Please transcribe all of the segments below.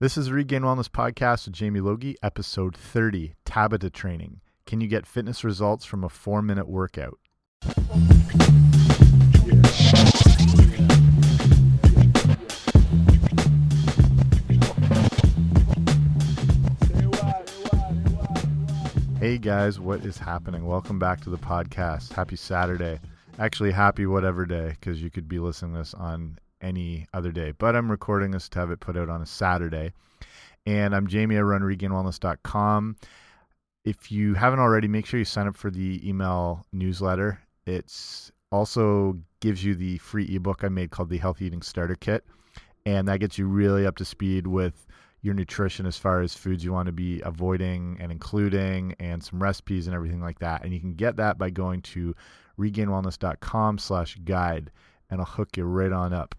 This is Regain Wellness Podcast with Jamie Logie, episode 30 Tabata Training. Can you get fitness results from a four minute workout? Hey guys, what is happening? Welcome back to the podcast. Happy Saturday. Actually, happy whatever day, because you could be listening to this on any other day. But I'm recording this to have it put out on a Saturday. And I'm Jamie. I run regainwellness.com. If you haven't already, make sure you sign up for the email newsletter. It's also gives you the free ebook I made called the Healthy Eating Starter Kit. And that gets you really up to speed with your nutrition as far as foods you want to be avoiding and including and some recipes and everything like that. And you can get that by going to regainwellness.com slash guide and I'll hook you right on up.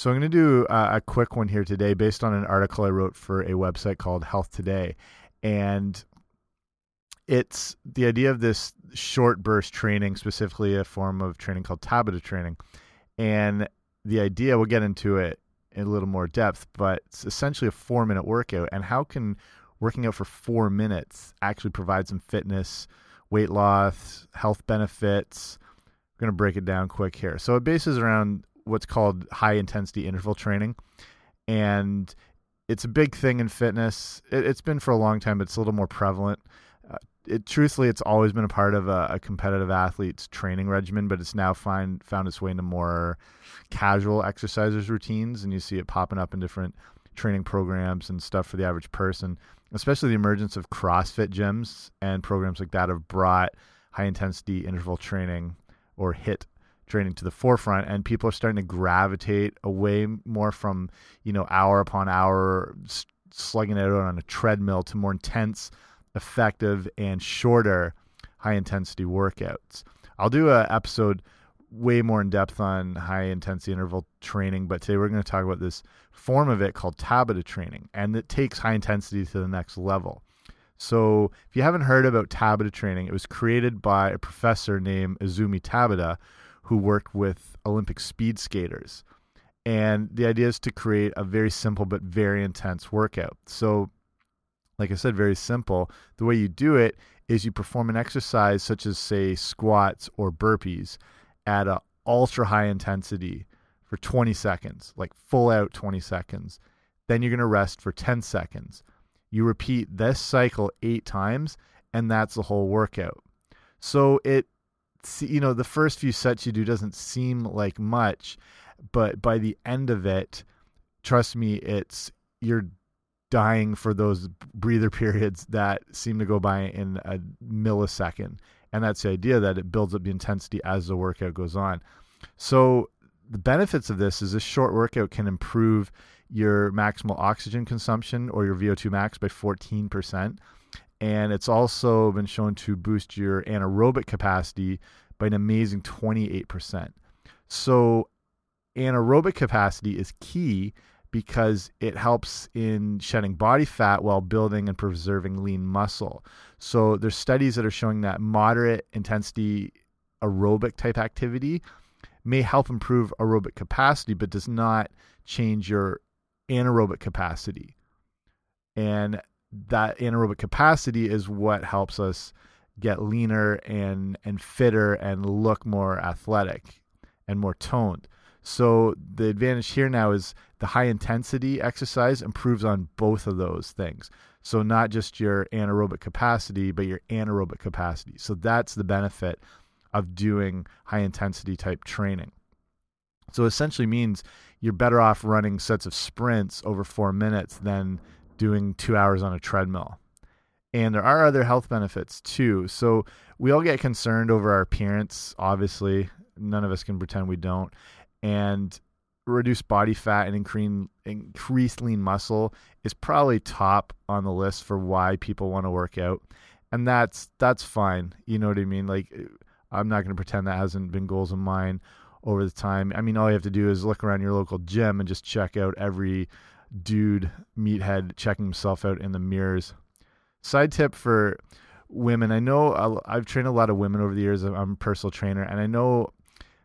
So I'm going to do a, a quick one here today based on an article I wrote for a website called Health Today. And it's the idea of this short burst training, specifically a form of training called Tabata training. And the idea, we'll get into it in a little more depth, but it's essentially a four minute workout. And how can working out for four minutes actually provide some fitness, weight loss, health benefits? We're going to break it down quick here. So it bases around what's called high intensity interval training. And it's a big thing in fitness. It, has been for a long time, but it's a little more prevalent. Uh, it truthfully, it's always been a part of a, a, competitive athlete's training regimen, but it's now find found its way into more casual exercisers routines, and you see it popping up in different training programs and stuff for the average person. Especially the emergence of CrossFit gyms and programs like that have brought high intensity interval training or HIT training to the forefront and people are starting to gravitate away more from you know hour upon hour slugging it out on a treadmill to more intense effective and shorter high intensity workouts. I'll do a episode way more in depth on high intensity interval training but today we're going to talk about this form of it called tabata training and it takes high intensity to the next level. So if you haven't heard about tabata training it was created by a professor named izumi tabata who worked with olympic speed skaters and the idea is to create a very simple but very intense workout so like I said, very simple. The way you do it is you perform an exercise such as, say, squats or burpees at an ultra high intensity for 20 seconds, like full out 20 seconds. Then you're going to rest for 10 seconds. You repeat this cycle eight times, and that's the whole workout. So it, you know, the first few sets you do doesn't seem like much, but by the end of it, trust me, it's you're dying for those breather periods that seem to go by in a millisecond. And that's the idea that it builds up the intensity as the workout goes on. So the benefits of this is this short workout can improve your maximal oxygen consumption or your VO2 max by 14%. And it's also been shown to boost your anaerobic capacity by an amazing 28%. So anaerobic capacity is key because it helps in shedding body fat while building and preserving lean muscle. So there's studies that are showing that moderate intensity aerobic type activity may help improve aerobic capacity but does not change your anaerobic capacity. And that anaerobic capacity is what helps us get leaner and and fitter and look more athletic and more toned. So the advantage here now is the high intensity exercise improves on both of those things. So not just your anaerobic capacity, but your anaerobic capacity. So that's the benefit of doing high intensity type training. So essentially means you're better off running sets of sprints over four minutes than doing two hours on a treadmill. And there are other health benefits too. So we all get concerned over our appearance. Obviously, none of us can pretend we don't and reduce body fat and increase, increase lean muscle is probably top on the list for why people want to work out. And that's that's fine. You know what I mean? Like I'm not going to pretend that hasn't been goals of mine over the time. I mean, all you have to do is look around your local gym and just check out every dude meathead checking himself out in the mirrors. Side tip for women, I know I've trained a lot of women over the years. I'm a personal trainer, and I know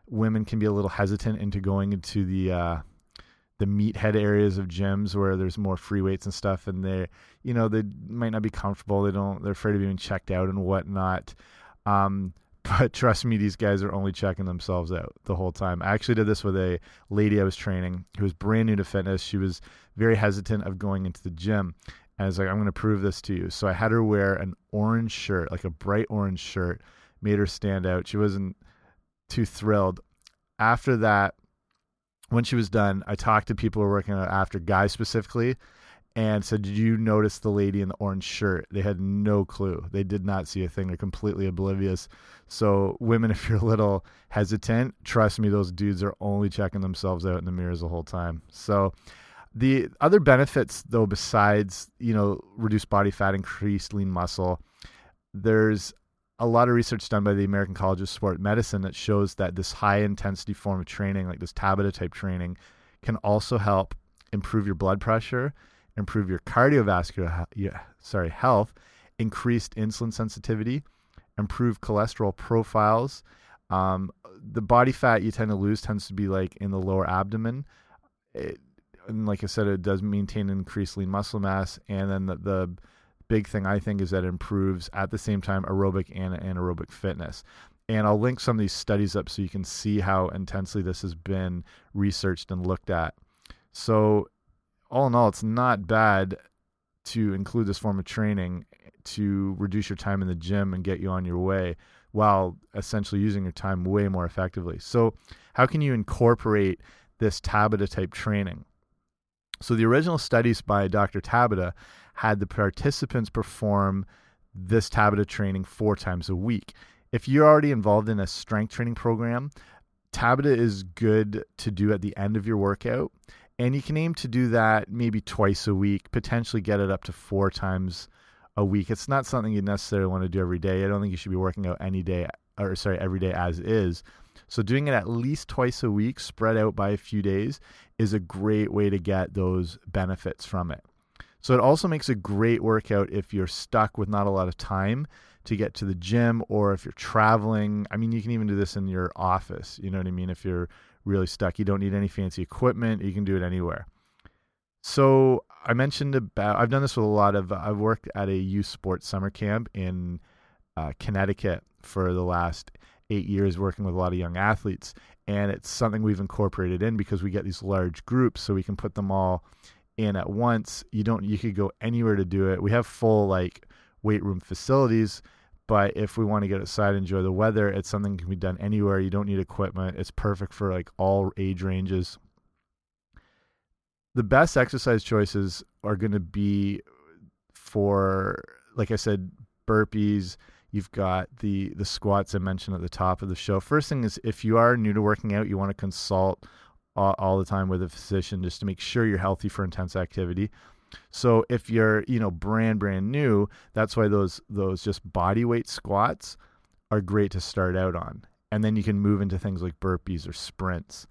women can be a little hesitant into going into the uh, the meathead areas of gyms where there's more free weights and stuff, and they, you know, they might not be comfortable. They don't. They're afraid of being checked out and whatnot. Um, but trust me, these guys are only checking themselves out the whole time. I actually did this with a lady I was training who was brand new to fitness. She was very hesitant of going into the gym. And I was like, I'm going to prove this to you. So I had her wear an orange shirt, like a bright orange shirt, made her stand out. She wasn't too thrilled. After that, when she was done, I talked to people who were working out after, guys specifically, and said, Did you notice the lady in the orange shirt? They had no clue. They did not see a thing. They're completely oblivious. So, women, if you're a little hesitant, trust me, those dudes are only checking themselves out in the mirrors the whole time. So, the other benefits, though, besides you know reduced body fat, increased lean muscle, there's a lot of research done by the American College of Sport Medicine that shows that this high intensity form of training, like this Tabata type training, can also help improve your blood pressure, improve your cardiovascular sorry health, increased insulin sensitivity, improve cholesterol profiles. Um, the body fat you tend to lose tends to be like in the lower abdomen. It, and like I said, it does maintain increased lean muscle mass, and then the, the big thing I think is that it improves at the same time aerobic and anaerobic fitness. And I'll link some of these studies up so you can see how intensely this has been researched and looked at. So, all in all, it's not bad to include this form of training to reduce your time in the gym and get you on your way while essentially using your time way more effectively. So, how can you incorporate this Tabata type training? So, the original studies by Dr. Tabata had the participants perform this Tabata training four times a week. If you're already involved in a strength training program, Tabata is good to do at the end of your workout. And you can aim to do that maybe twice a week, potentially get it up to four times a week. It's not something you necessarily want to do every day. I don't think you should be working out any day, or sorry, every day as is. So doing it at least twice a week, spread out by a few days, is a great way to get those benefits from it. So it also makes a great workout if you're stuck with not a lot of time to get to the gym or if you're traveling. I mean, you can even do this in your office. You know what I mean? If you're really stuck, you don't need any fancy equipment. You can do it anywhere. So I mentioned about I've done this with a lot of I've worked at a youth sports summer camp in uh, Connecticut for the last eight years, working with a lot of young athletes, and it's something we've incorporated in because we get these large groups, so we can put them all in at once. You don't you could go anywhere to do it. We have full like weight room facilities, but if we want to get outside enjoy the weather, it's something that can be done anywhere. You don't need equipment. It's perfect for like all age ranges. The best exercise choices are going to be for like I said burpees, you've got the the squats I mentioned at the top of the show. First thing is if you are new to working out, you want to consult all, all the time with a physician just to make sure you're healthy for intense activity. So if you're, you know, brand brand new, that's why those those just body weight squats are great to start out on. And then you can move into things like burpees or sprints.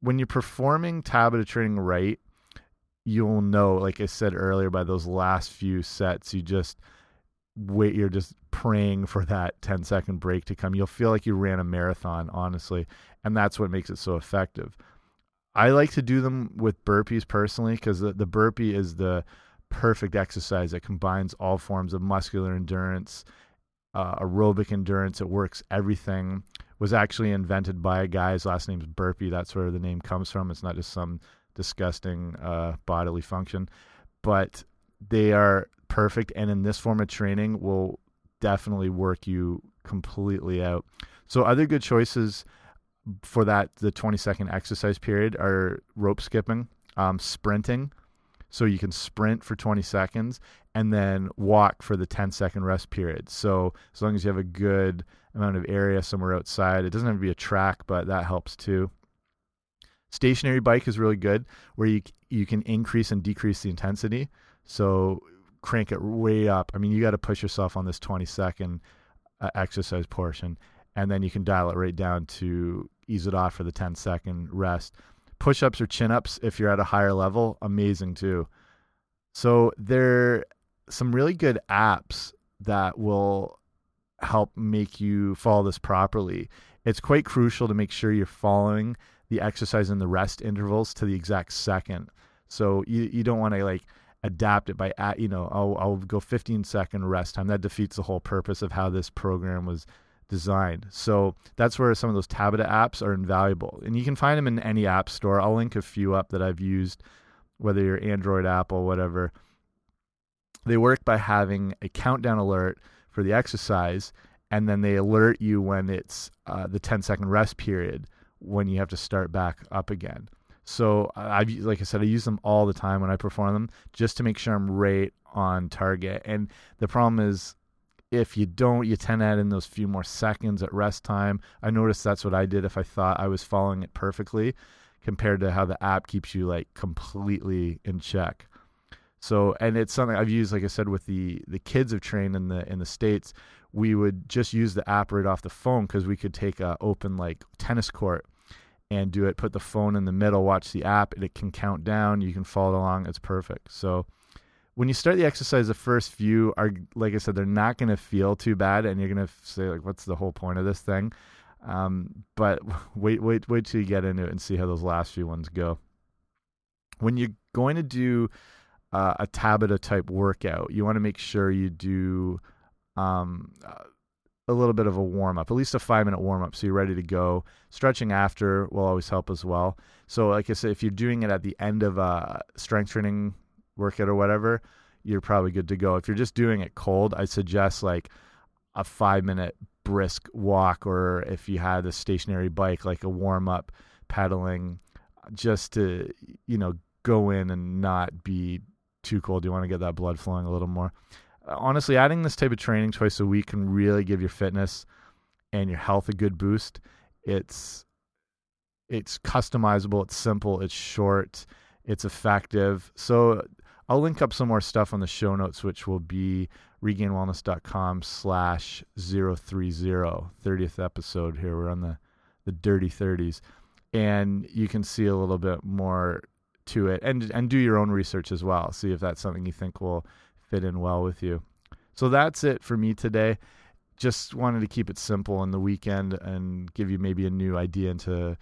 When you're performing Tabata training right, you'll know, like I said earlier, by those last few sets, you just wait you're just praying for that 10 second break to come you'll feel like you ran a marathon honestly and that's what makes it so effective i like to do them with burpees personally because the, the burpee is the perfect exercise that combines all forms of muscular endurance uh, aerobic endurance it works everything was actually invented by a guy his last name's burpee that's where the name comes from it's not just some disgusting uh, bodily function but they are perfect and in this form of training will definitely work you completely out. So other good choices for that the 20 second exercise period are rope skipping, um, sprinting. So you can sprint for 20 seconds and then walk for the 10 second rest period. So as long as you have a good amount of area somewhere outside, it doesn't have to be a track, but that helps too. Stationary bike is really good where you you can increase and decrease the intensity. So crank it way up. I mean, you got to push yourself on this 20 second uh, exercise portion, and then you can dial it right down to ease it off for the 10 second rest. Push ups or chin ups, if you're at a higher level, amazing too. So there are some really good apps that will help make you follow this properly. It's quite crucial to make sure you're following the exercise and the rest intervals to the exact second. So you you don't want to like adapt it by you know I'll I'll go 15 second rest time. That defeats the whole purpose of how this program was designed. So that's where some of those Tabata apps are invaluable, and you can find them in any app store. I'll link a few up that I've used, whether you're Android, Apple, whatever. They work by having a countdown alert for the exercise, and then they alert you when it's uh, the 10 second rest period when you have to start back up again. So I've like I said, I use them all the time when I perform them just to make sure I'm right on target. And the problem is if you don't, you tend to add in those few more seconds at rest time. I noticed that's what I did if I thought I was following it perfectly compared to how the app keeps you like completely in check. So and it's something I've used, like I said, with the the kids have trained in the in the states. We would just use the app right off the phone because we could take a open like tennis court and do it. Put the phone in the middle, watch the app, and it can count down. You can follow along. It's perfect. So when you start the exercise, the first few are like I said, they're not going to feel too bad, and you're going to say like, "What's the whole point of this thing?" Um, but wait, wait, wait till you get into it and see how those last few ones go. When you're going to do uh, a Tabata type workout, you want to make sure you do um, a little bit of a warm up, at least a five minute warm up, so you're ready to go. Stretching after will always help as well. So, like I said, if you're doing it at the end of a strength training workout or whatever, you're probably good to go. If you're just doing it cold, I suggest like a five minute brisk walk, or if you had a stationary bike, like a warm up pedaling, just to you know go in and not be too cold. You want to get that blood flowing a little more. Honestly, adding this type of training twice a week can really give your fitness and your health a good boost. It's it's customizable, it's simple, it's short, it's effective. So I'll link up some more stuff on the show notes, which will be regainwellness.com slash 030, 30th episode here. We're on the, the dirty 30s. And you can see a little bit more to it and and do your own research as well. See if that's something you think will fit in well with you. So that's it for me today. Just wanted to keep it simple on the weekend and give you maybe a new idea into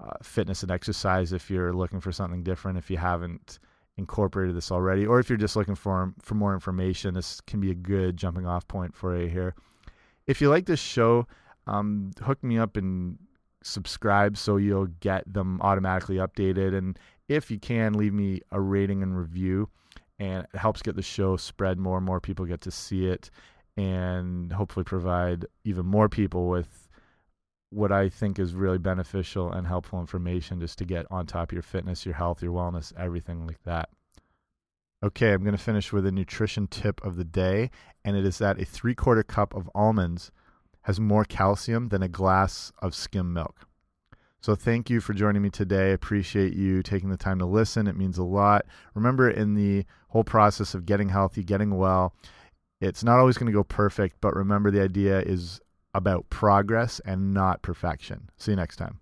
uh, fitness and exercise if you're looking for something different. If you haven't incorporated this already, or if you're just looking for for more information, this can be a good jumping off point for you here. If you like this show, um, hook me up and subscribe so you'll get them automatically updated. And if you can, leave me a rating and review, and it helps get the show spread more and more people get to see it, and hopefully provide even more people with what I think is really beneficial and helpful information just to get on top of your fitness, your health, your wellness, everything like that. Okay, I'm going to finish with a nutrition tip of the day, and it is that a three quarter cup of almonds has more calcium than a glass of skim milk. So thank you for joining me today. Appreciate you taking the time to listen. It means a lot. Remember, in the whole process of getting healthy, getting well, it's not always going to go perfect, but remember the idea is about progress and not perfection. See you next time.